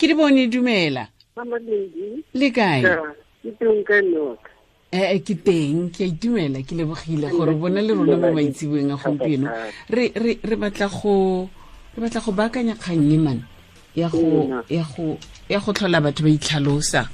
ke di bone dumela. Le kae? Ee ke teng ke a itumela ke lebogile gore bona le rona mo maitsiboeng a gompieno. Re batla go re batla go baakanya kgang e mane ya go tlhola batho ba itlhalosa.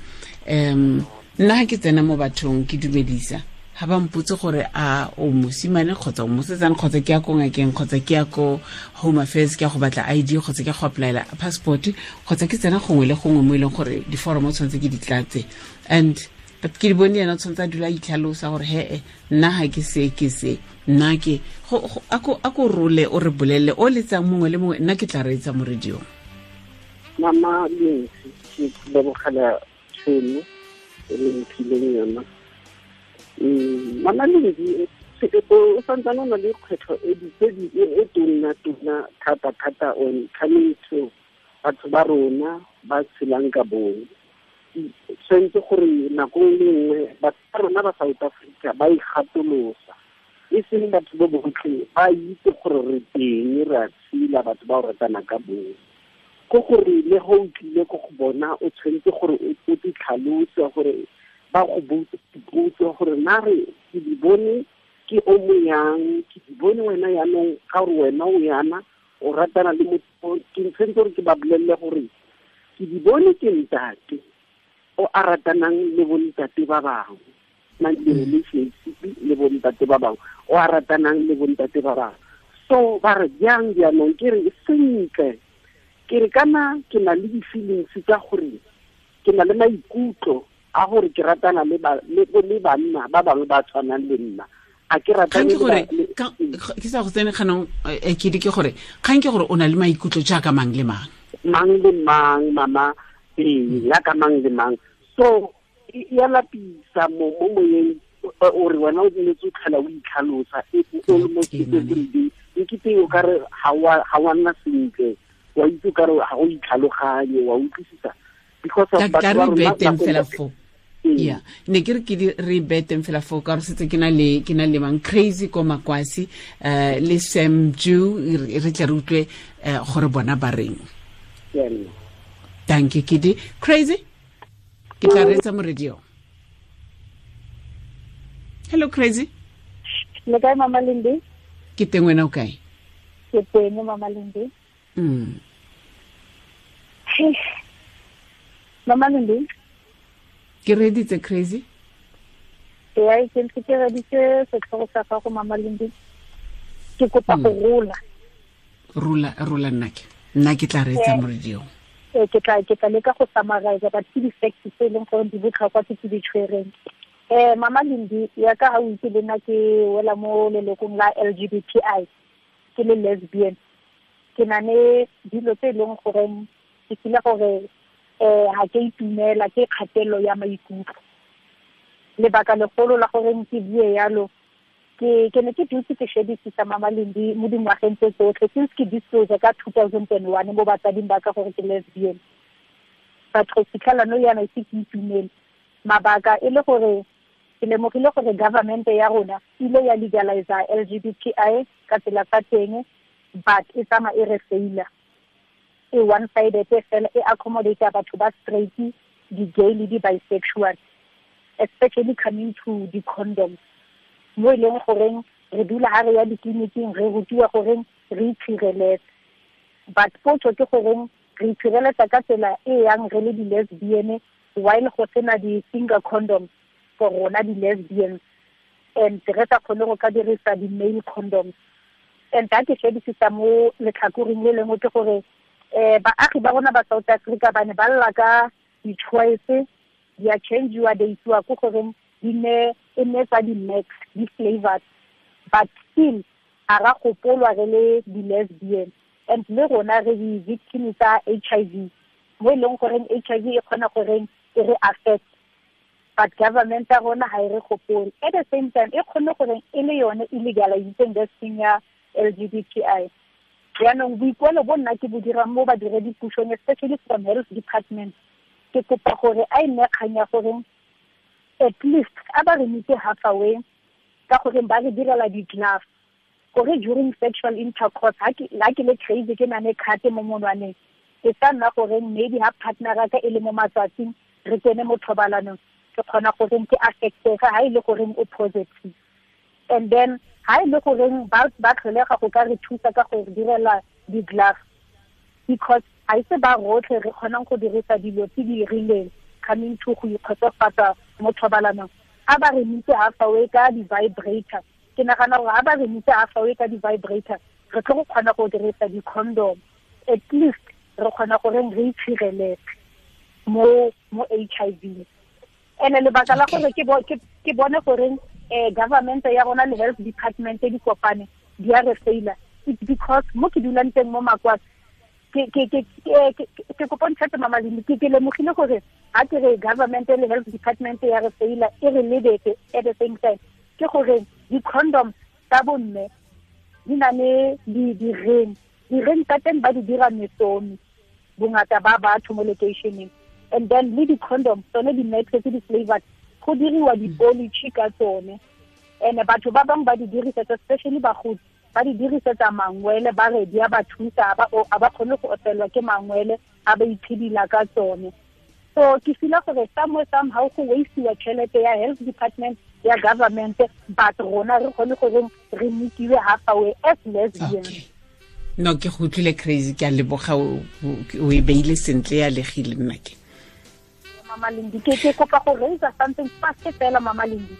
Um nna ga ke tsena mo bathong ke dumedisa ga ba mputse gore a o mosimane kgotsa o mosetsane kgotsa ke ya ko ngakeng kgotsa ke ya ko home affairs ke ya go batla i d kgotsa ke ya go applyela passport kgotsa ke tsena gongwe le gongwe mo e leng gore diforomo tshwanetse ke di tlatse. And but ke di bone yena o tshwanetse a dula a itlhalosa gore hee nna ga ke se ke se nna ke a ko role o re bolelele o letsang mongwe le mongwe nna ke tla reetsa mo radiong. Mama lensi ke lebogela tšhono e le mphileng yona mamaledi sekete o santsane o na le kgwetlho e tona-tona thata-thata on coming to batho ba rona ba tshelang ka bong. Tshwanetse gore nako e le nngwe batho ba rona ba south africa ba e ikgatolosa e seng batho bo botlhe ba itse gore re teng re a tshela batho ba o ratana ka bong. Ke gore le go o tlile ko go bona o tshwanetse gore o titlhalose gore ba go botse gore na re ke di bone ke o mo yang ke di bone wena yanong ga gore wena o yana o ratana le motho ke ntshwentse gore ke ba bolelele gore ke di bone ke ntate o a ratanang le bontate ba bangwe na le relationship le bontate ba bangwe o a ratanang le bontate ba bangwe. So ba re jang jaanong ke re sentle ke re kana ke na le di-feelings tsa gore ke na le maikutlo a gore ke ratana le banna ba bangwe ba tshwanang le nna. A ke ratane ke sa go tsene kganong ekedi ke gore kgang ke gore o na le maikutlo jaaka mang le mang? Mang le mang mama? Ee ya ka mang le mang. So ya lapisa mo mo moyeng ore wena o tshwanetse o tlhola o itlhalosa almost everyday nkete o kare ga wa nna sentle wa itse o kare ga o itlhaloganye wa utlwisisa. Because of batho ba rona ya ne ke re ke di re beteng fela fo ka re setse ke na le ke na le mang crazy ko makwasi um le sam jew re tle re utlwe um gore bona ba reng. Thank you kidi crazy? Ke tla reetsa mo radio hello crazy. Le kae mama lindi ke teng wena o kae? Ke teng mama lindi mm. mama lindi ke reditse crazy? Ya ke ntse ke reditse setlhogo sa gago mamalindi ke kopa go rola. Rola nna ke. Nna ke tla reetsa mo radiong ke tla ke tla leka go summarize but ke di-fact tse e leng gore di botlhokwa tse ke di tshwereng. Um mama lindi ya ka ga o itse le nna ke wela mo lelokong la l g b t i ke le lesbian. Ke na le dilo tse e leng goreng ke kile gore Eh, um ga ke itumela ke kgatelelo ya maikutlo. Lebaka legolo la gore ke bue yalo ke ke ne ke dutse ke shedisisa mama lendi mo dingwageng tse tsotlhe. Since ke disclose ka two thousand and one mo batsading ba ka gore ke lesbian. Batho fitlhelano yana e ise ke itumele mabaka e le gore ke lemogile gore government ya rona e ile ya legalize l g b t i ka tsela sa teng but e tsamaya e re faila. E one sided e fela e accommodate batho ba straight di-gay le di-bisexual especially coming to di-condoms mo e leng goreng re dula ga re ya ditleliniking re rutiwa goreng re itshireletse but potso ke goreng re itshireletsa ka tsela e yang re le di-lesbian while go sena di-finger condoms for rona di-lesbians. And re sa kgone go ka dirisa di-male condoms and that ke shebisisa mo letlhakoreng le lengwe ke gore um baagi ba rona ba south africa ba ne ba lla ka di-choice di a changiwa di isiwa ko goreng di ne e ne tsa di-max di-flavors but still ga ra gopolwa re le di-lesbian. And le rona re di-victim tsa h i v. Mo e leng goreng h i v e kgona goreng e re affect. But government ya rona ga re gopole. At the same time e kgone goreng e le yone e this thing ya l g b t i jaanong boikuelo bo nna ke bo dirang mo badiredi pusong especially from health department. Ke kopa gore a e nne kgang ya goreng at least a ba re meete half away ka gore ba re direla di-glove. Gore during sexual intercourse ha ke le crazy ke nane kgate mo monwaneng. E tla nna goreng maybe ha partnera ka e le mo matsatsing re kene mo thobalanong. Ke kgona goreng ke affectega ha e le goreng o positive and then ha e le goreng ba tlholega go ka re thusa ka go direla di-glove because ha ise ba rotlhe re kgonang go dirisa dilo tse di rileng coming to go ikgotsofatsa mo thobalanong. A ba re mise halfaway ka di-vibrator ke nagana gore a ba re mise halfaway ka di-vibrator re tlo go kgona go dirisa di-condom. At least re kgona goreng re itshireletse mo mo HIV ene lebaka la gore ke bone goreng eh, government ya rona le health department di kopane di a re faila it's because mo ke dulang teng mo makwa ke ke ke ke kopang tshate mama le ke ke le mogile gore ha ke re government le health department ya re faila e re lebeke at the same time. Ke gore di condom tsa bomme di na le di-reng di-reng tsa teng ba di dira metsomi bongata ba batho mo locationeng and then le di-condom tsone di-metric di-flavored go diriwa di-policy ka tsone. And batho ba bangwe ba di dirisetsa especially bagodi ba di dirisetsa mangwele ba re di a ba thusa a ba kgone go opelwa ke mangwele a ba iphedila ka tsone. So ke fila gore somewhere somehow go wasteiwa tšhelete ya health department ya government but rona re kgone gore re mekiwe halfaway as lesbians okay. no ke go utlwile crazy ke a leboga o e beile sentle ya legile nnake mamalindi ke ke kopa go raise something fast fela mamalindi.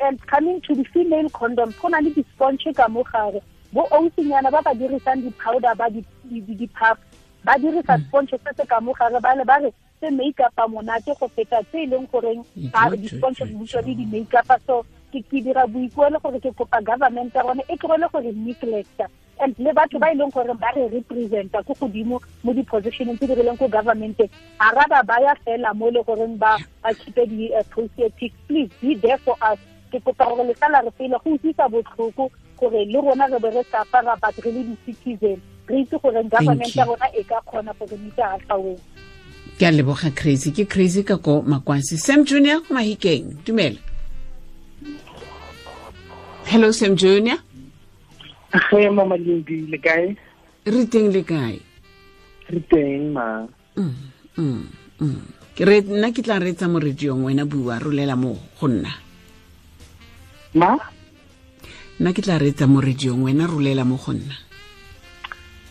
And coming to the female condom go na le di-sponche ka mo gare. Bo ousinyana ba ba dirisang di-powder ba di-puff ba dirisa sponche se se ka mo gare ba le ba re se make-upa monate go feta tse e leng goreng di-sponche usually di-make-upa. So ke dira boikuelo gore ke kopa government ya rone e tlogele gore neglecta and le batho ba e leng gore ba re representa ko godimo mo di-positioneng tse di rileng ko governmenteng ga ra ba baya fela mo e le goreng ba khipe di-associatic please be there for us. Ke kopa gore le sala re fela go utlwisa botlhoko gore le rona re be re sa apara but re le di-citizen re itse gore government ya rona e ka kgona gore mita gatlhaweng ke a leboga crazy. Ke crazy ka ko makwansi sam junior go mahikeng. Dumela. Hello sam junior ge mama lindi le kae? Re teng le kae? Re teng ma. Mm, mm, mm. Ke re nna ke tla reetsa mo radiong wena bua rolela mo go nna. Ma? Nna ke tla reetsa mo radiong wena rolela mo go nna.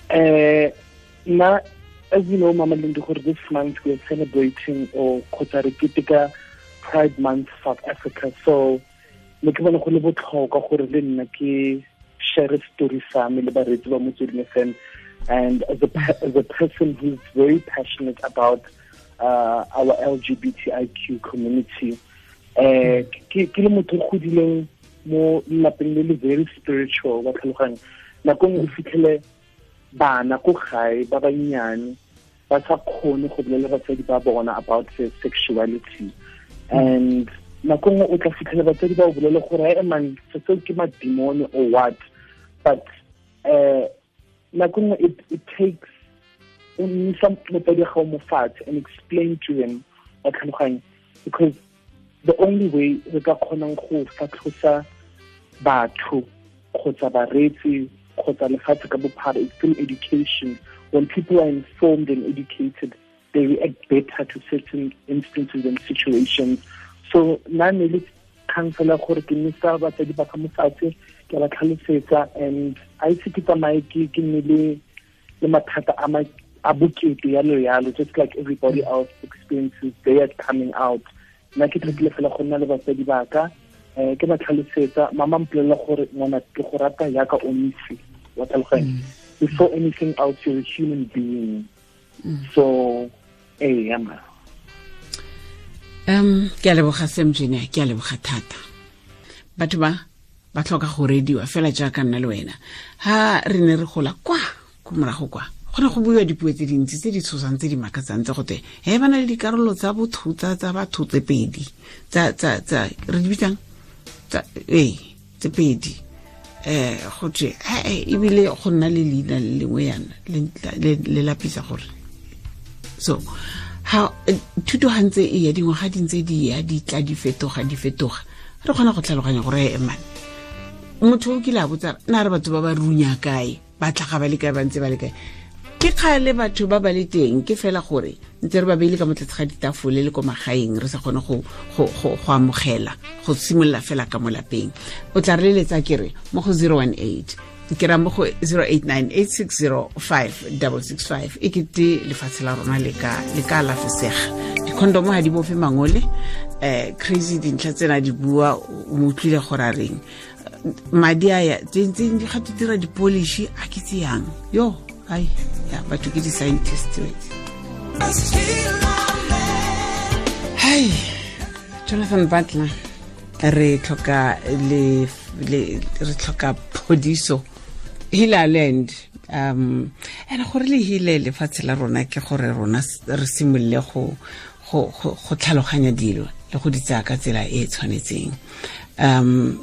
Eh na as you know mama lindi gore this month we are celebrating or kgotsa re keteka pride month south africa. So ne ke bona go le botlhokwa gore le nna ke share story le baretsi ba motsweding fm and as a, as a person who's very passionate about uh, our lgbtiq community. Uh, ke le mo lapeng le very spiritual wa tlhaloganya. Nako nngwe o fitlhele bana ko gae ba bannyane ba sa kgone go bolela batsadi ba bona about their sexuality. And nako nngwe o tla fitlhela batsadi ba o bolele gore e man seo ke madimone or what but uh, nako it, it takes some nnisa motsadi gago mo and explain to them because the only way re ka kgonang go fatlhosa batho kgotsa baretsi kgotsa lefatshe ka bophara is through education. When people are informed and educated they react better to certain instances and situations. So nna ne le ka mofatshe ke ba tlhalosetsa and a ise ke tsamaye ke nne le le mathata a bokete yalo yalo just like everybody else experiences they are coming out. Nna ke tlhokile fela go nna le batsadi ba ka um ke ba tlhalosetsa mama mpolelela gore ngwana ke go rata yaka o ntse wa tlhaloganya. Before anything else you're a human being. So ee yama um ke a leboga sam junior ke a leboga thata. Batho ba ba tlhoka go rediwa fela jaaka nna le wena. Ha re ne re gola kwa ko morago kwa go ne go buiwa dipuo tse dintsi tse di tshosang tse di makatsang tse gote he ba na le dikarolo tsa botho tsa batho tse pedi tsa re di bitsang ee tse pedi. Um go twe ebile go nna le leina le lengwe yana le lapisa gore. So ha thuto gantse e ya dingwaga di ntse di ya di tla di fetoga di fetoga re kgona go tlhaloganya gore e emane motho o kile a botsa na re batho ba ba runya kae? Ba tlhaga ba le kae ba ntse ba le kae? Ke kgale batho ba ba le teng ke fela gore ntse re ba beile ka motlatse ga ditafole le ko magaeng re sa kgone go amogela go simolola fela ka mo lapeng. O tla re leletsa kere mo go 018 ke ra mo go 0898605665 e kete lefatshe la rona le ka alafesega. Dikhondomo ga di bofe mangole um crazy dintlha di bua mo utlwile gore a reng madi a ya tsentseng di gato dira dipolishi a ke tseyang yo ai ya batho ke di-scientist wetse hai jonathan butler re tlhoka le re tlhoka phodiso hilaland um ene gore le hile lefatshe la rona ke gore rona re simolole go tlhaloganya dilo le go di tsaya ka tsela e e tshwanetseng um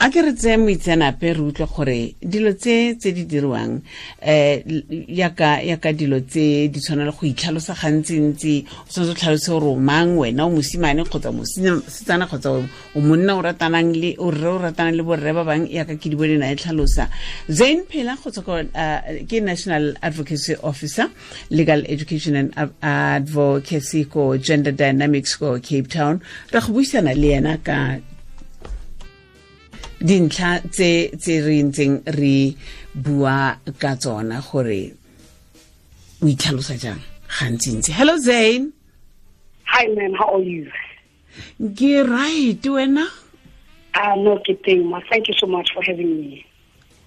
a ke re tseye moitseanape re utlwe gore dilo tse tse di diriwang um yaka yaka dilo tse di tshwana le go itlhalosa gantsi-ntsi o tshwanetse o tlhalose gore o mang wena o mosimane kgotsa mosetsana kgotsa o monna o ratanang le o rre o ratanang le borre ba bangwe yaka ke di bone na e tlhalosa. Zain phela kgotsa ke national advocacy officer legal education and advocacy ko gender dynamics ko cape town. Re go buisana le yena ka dintlha tse tse re ntseng re bua ka tsona gore o itlhalosa jang gantsintsi. Hello zane hi man how are you? Ke right wena? Uh, no ke teng ma. Thank you so much for having me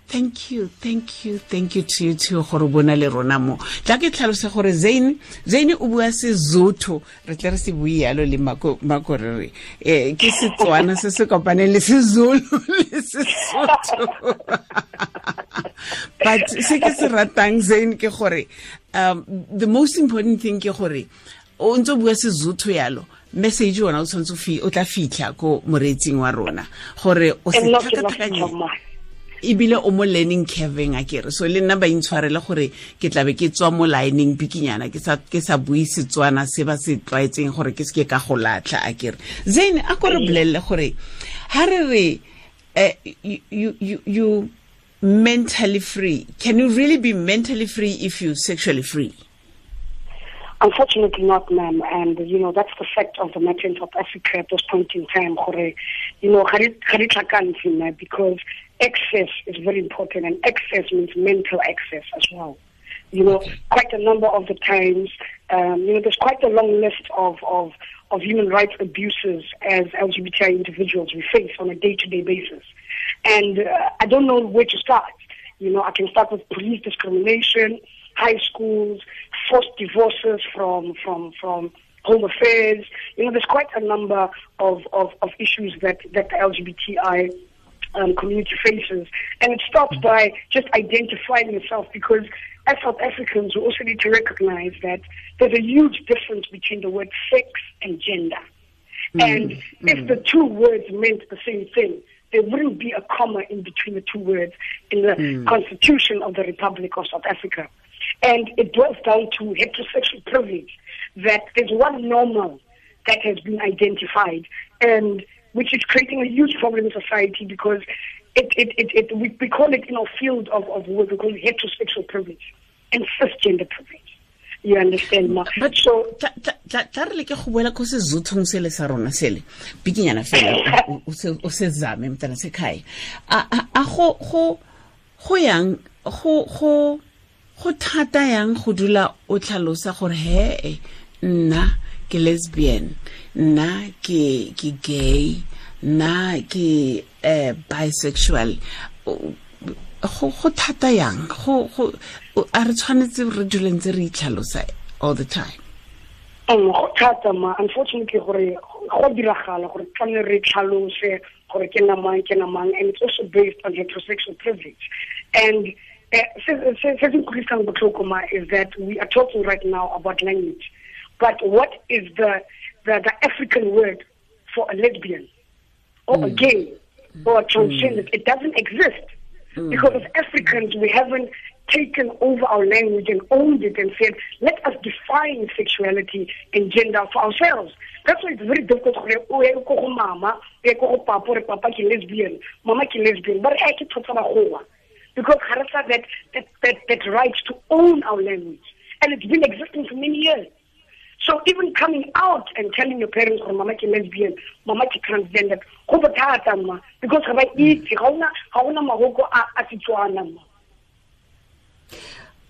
thank you thank you thank you to you too gore bona le rona mo. Tla ke tlhalose gore zane zane o bua sezotho. Re tle re se bue yalo le makorere. Um ke setswana se se kopaneng le sezulu le sesotho but se ke se ratang zane ke gore um the most important thing ke gore o ntse o bua sezotho yalo. Message ona o tshwanetse o tla fitlha ko moreetsing wa rona. Gore o se tlhakatlhakanye ebile o mo learning curveng a kere. So le nna ba intshwarele gore ke tlabe ke tswa mo lining bikinyana ke sa bue setswana se ba se tlwaetseng gore ke seke ka go latlha a kere. Zane a ko re bolelele gore ha re re eh, you, you, you mentally free. Can you really be mentally free if you sexually free? Unfortunately not, ma'am. And, you know, that's the fact of the matter in South Africa at this point in time. You know, because access is very important and access means mental access as well. You know, quite a number of the times, um, you know, there's quite a long list of, of, of human rights abuses as LGBTI individuals we face on a day-to-day basis. And uh, I don't know where to start. You know, I can start with police discrimination, high schools, forced divorces from from from home affairs. You know, there's quite a number of, of, of issues that, that the LGBTI um, community faces. And it starts by just identifying yourself because as South Africans, we also need to recognize that there's a huge difference between the word sex and gender. Mm. And mm. if the two words meant the same thing, there wouldn't be a comma in between the two words in the mm. Constitution of the Republic of South Africa. And it boils down to heterosexual privilege, that there's one normal that has been identified, and which is creating a huge problem in society because it, it, it, it we, we call it in our field of, of what we call it heterosexual privilege and cisgender privilege. You understand, ma? But so tla re le ke go boela ko sezothong sele sa rona sele bikinyana fela o se zame mtana se khai a go go go yang go go go thata yang go dula o tlhalosa gore he nna ke lesbian nna ke ke gay nna ke uh, bisexual go go thata yang? Go go a re tshwanetse re dule ntse re itlhalosa all the time? Go thata ma. Unfortunately gore go diragala gore tlamele re tlhalose gore ke ke and it's also based on heterosexual privilege. And certain Christian Botlokoma is that we are talking right now about language. But what is the, the, the African word for a lesbian or mm. a gay or a transgender? Mm. It doesn't exist. Mm. Because as Africans, we haven't taken over our language and owned it and said, let us define sexuality and gender for ourselves. That's why it's very difficult for mama, papa, papa ki lesbian, mama ki lesbian, but I can talk about because Harasa that, that, that, that right to own our language. And it's been existing for many years. So even coming out and telling your parents or mama ke lesbian, mama ke transgender, go bothata ma because ga ba itse ga una ga una magoko a a Setswana ma.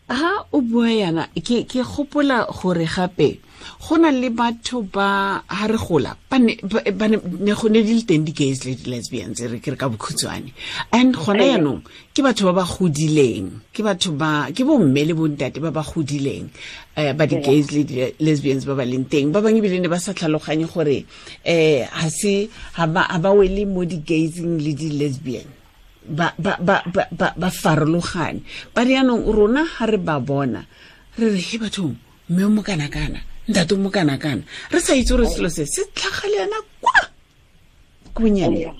Ha o bua yana. Ke ke gopola gore gape go na le batho ba ha re gola ba ne go ne di le teng di-gays le di-lesbians re ke re ka bokhutswane. And gona yaanong ke batho ba ba godileng. Ke batho ba ke bomme le bontate ba ba godileng um ba di-gays le di-lesbians ba ba leng teng. Ba bangwe ebile ne ba sa tlhaloganye gore um ga se ga ba wele mo di-gaysing le di-lesbian ba ba ba ba ba farologane. Ba re rona ha re ba bona re re he bathong mme mo kana kana ntate mo kana kana re sa itse gore selo se se tlhagale yana kwa? Ko bonyane?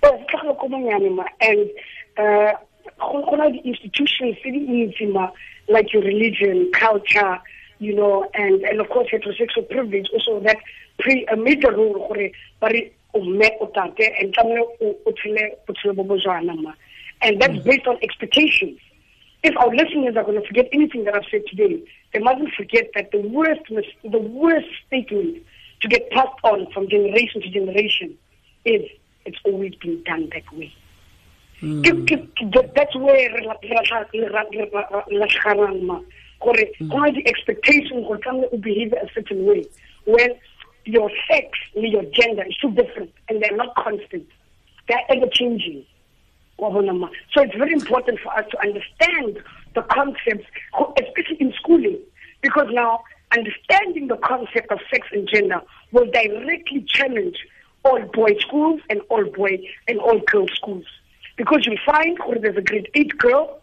Se tlhagale ko bonyane ma and uh go na di-institutions tse di ma like your religion culture you know and and of course heterosexual privilege also that pre a major role gore ba re and tlamele o tshele botshelo bo bojwana ma and that's mm. based on expectations if our listeners are going to forget anything that I've said today, they mustn't forget that the worst, the worst statement to get passed on from generation to generation is it's always been done that way. Mm. That's where the expectation will behave a certain way when your sex and your gender is too different and they're not constant. They're ever changing. So it's very important for us to understand the concepts, especially in schooling, because now understanding the concept of sex and gender will directly challenge all boy schools and all boy and all girl schools. Because you find where there's a grade eight girl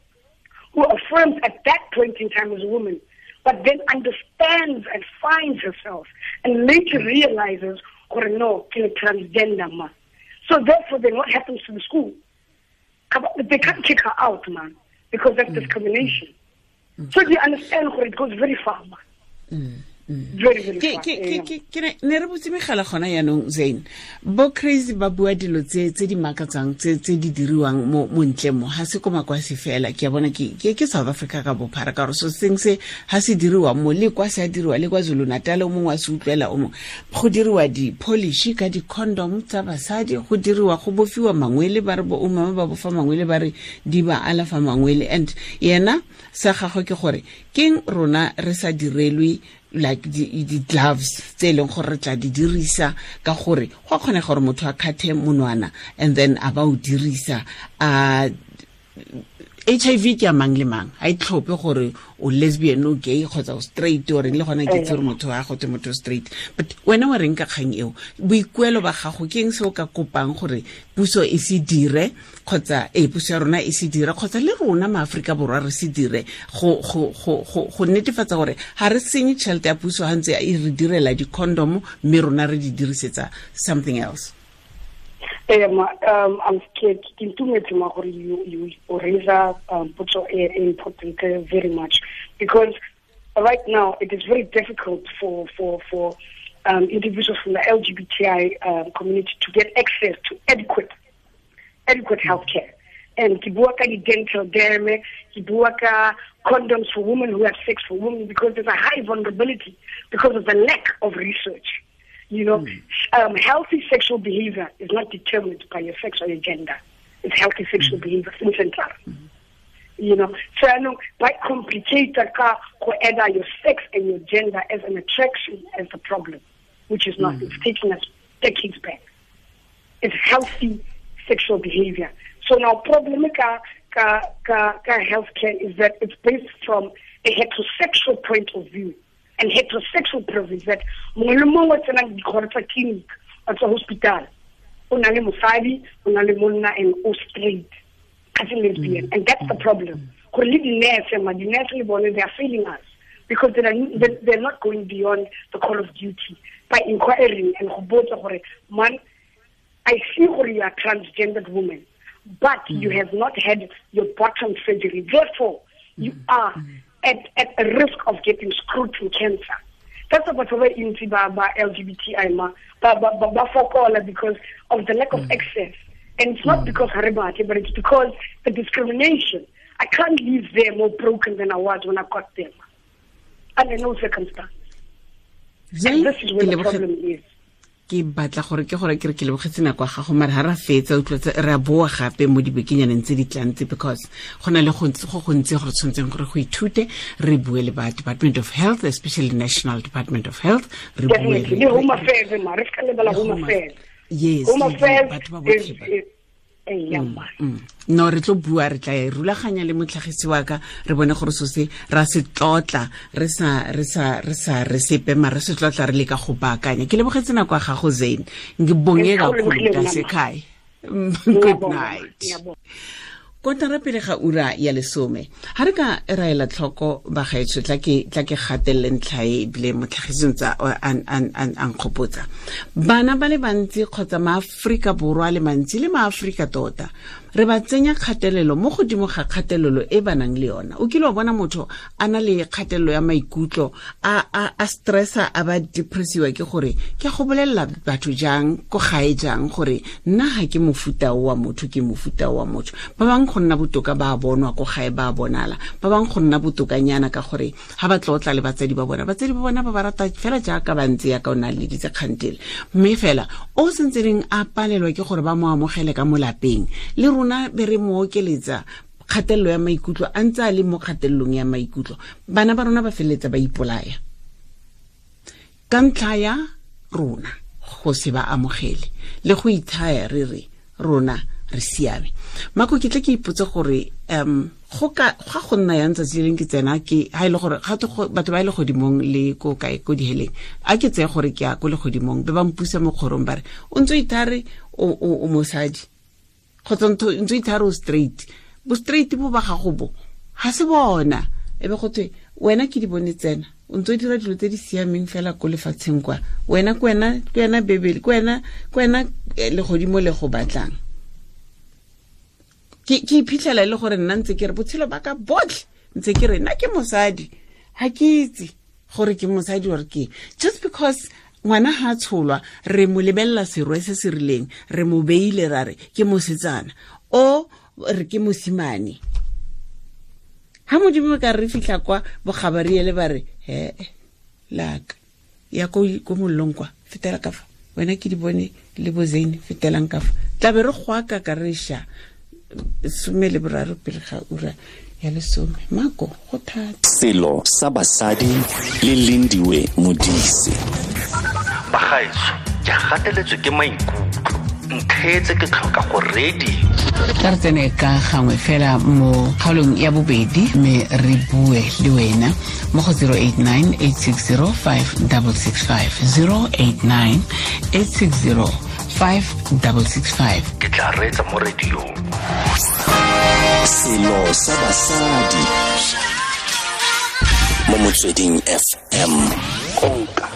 who affirms at that point in time as a woman but then understands and finds herself and later realizes, or no, can transgender ma. So therefore, then what happens to the school? They can't kick her out, man, because that's mm. discrimination. Mm. So you understand where it goes very far, man. Mm. Ne re botse megala gona yaanong zane bo crazy ba bua dilo tse di makatsang tse di diriwang mo ntle mo. Ga se ko makwase fela. Ke a bona ke south africa ka bophara ka gore so seng se ga se diriwa mo le kwa se a diriwa le kwa zulu natal o mongwe a se utlwela o mongwe go diriwa di-polishy ka di-condom tsa basadi go diriwa go bofiwa mangwele ba re bo omama ba bofa mangwele ba re di ba alafa mangwele. And yena sa gagwe ke gore keng rona re sa direlwe like di-gloves tse e leng gore re tla di dirisa ka gore go a kgone gore motho a kgathe monwana and then a ba o dirisa a HIV ke a mang le mang? Ha e tlhope gore o lesbian o gay kgotsa o straight o reng le gona ke tsere motho wa gotse motho straight. But wena wa reng ka kgang eo? Boikuelo ba gago ke eng se o ka kopang gore puso e se dire kgotsa e puso ya rona e se dire kgotsa le rona maaforika borwa re se dire go netefatsa gore ga re senye tšhelete ya puso ga ntse e re direla di-condom mme rona re di dirisetsa something else um, um, I'm scared. you, you raise um, important very much because right now it is very difficult for for for um, individuals from the LGBTI um, community to get access to adequate adequate health care. And kibuaka dental dams, kibuaka condoms for women who have sex for women because there's a high vulnerability because of the lack of research. You know, mm. um, healthy sexual behavior is not determined by your sex or your gender. It's healthy sexual mm. behavior central. Mm. You know, so I know quite complicated car either your sex and your gender as an attraction as the problem, which is not. Mm. It's taking us decades back. It's healthy sexual behavior. So now problem ka ka ka, ka healthcare is that it's based from a heterosexual point of view and heterosexual privilege that mongwe le mongwe tsenang dikgoro tsa clinic a tsa hospital o na le mosadi o na le monna and o straight. As a lesbian mm. and that's the problem. Gore le dinurse ma dinurse le bone they are failing us. Because they are, they're not going beyond the call of duty. By inquiring and go botsa gore man i see gore you are transgendered woman but mm. you have not had your bottom surgery. Therefore you mm. are mm at, at a risk of getting scrotum cancer. That's what we're into by, LGBTI ma, ba, ba, ba, ba fokola because of the lack of mm. access And it's not because Haribati, but it's because the discrimination. I can't leave there more broken than I was when I got there. Under no circumstance. And this is where the problem is. Ke batla gore ke gore ke re ke lebogetse nako ya gago mare ga ra fetsa utlwetse re a boa gape mo dibekenyaneng tse di tlantse because go na le go gontsi gore tshwanetseng gore go ithute re bue le ba department of health especially national department of health re bue yes no re tlo bua re tla e rulaganya le motlhagisi wa ka re bone gore so se ra se tlotla re sa re sa re sa re sepe ma re se tlotla re le ka go baakanya. Ke lebogetse nako ya gago zane ka kakhulu sekae good night kotara pele ga ura ya lesome. Ga re ka raela tlhoko bagaetsho tla ke gatelele ntlha e ebile motlhagisong tsa a nkgopotsa. Bana ba le bantsi kgotsa maaforika borwa le mantsi le maaforika tota re ba tsenya kgatelelo mo godimo ga kgatelelo e ba nang le yona. O kile wa bona motho a na le kgatelelo ya maikutlo a, a, a stressa a ba depressiwa ke gore ke go bolelela batho jang ko gae jang gore nna ga ke mofuta wa motho ke mofuta wa motho. Ba bangwe go nna botoka ba bonwa ko gae ba bonala. Ba bangwe go nna botokanyana ka gore ga ba tlotla le batsadi ba bona. Batsadi ba bona ba ba rata fela jaaka ba ntse yaka o na le ditsekgantele mme fela o sentse a palelwa ke gore ba mo amogele ka molapeng le rona be re mo okeletsa kgatelelo ya maikutlo a ntse a le mo kgatelelong ya maikutlo. Bana ba rona ba feleletsa ba ipolaya. Ka ntlha ya rona go se ba amogele. Le go ithaya re re rona re siame. Mako ke tle ke ipotse gore um go ga go nna yang tsatsi leng ke tsena ke ha ile gore ga batho ba ile godimong le ko kae ko diheleng a ke tseye gore ke ya ko le godimong be ba mpusa mo kgorong bare o ntse o ithare o mosadi kgotsa ntse ithare o straight. Bo straight bo ba gago bo ga se bona. E be go thwe wena ke di bone tsena. O ntse o dira dilo tse di siameng fela ko lefatsheng kwa. Wena ke wena bebele ke wena legodimo le go batlang. Ke iphitlhela e le gore nna ntse ke re botshelo ba ka botlhe ntse ke re nna ke mosadi. Ga ke itse gore ke mosadi ore ke just because ngwana ga a tsholwa re mo lebelela serwe se se re mo beile ra re ke mosetsana. O re ke mosimane. Ha modimo ka re fitlha kwa bogabariele ba re he laka ya ko mollong kwa fetela ka fa. Wena ke di bone le bozane fetelang ka fa. Tlabe re goaka ka re sha some le boraro pele ga ura ya lesome. Mako go thata selo sa basadi le lindiwe modise. Bagaetso ke gateletswe ke maikutlo. Ntheetse ke tlhoka go radio tla re tsene ka gangwe fela mo kgaolong ya bobedi mme re bue le wena mo go 089 860 5665 089 860 5665 ke tla reetsa mo radiong selo sa basadi. Mo motsweding fm konka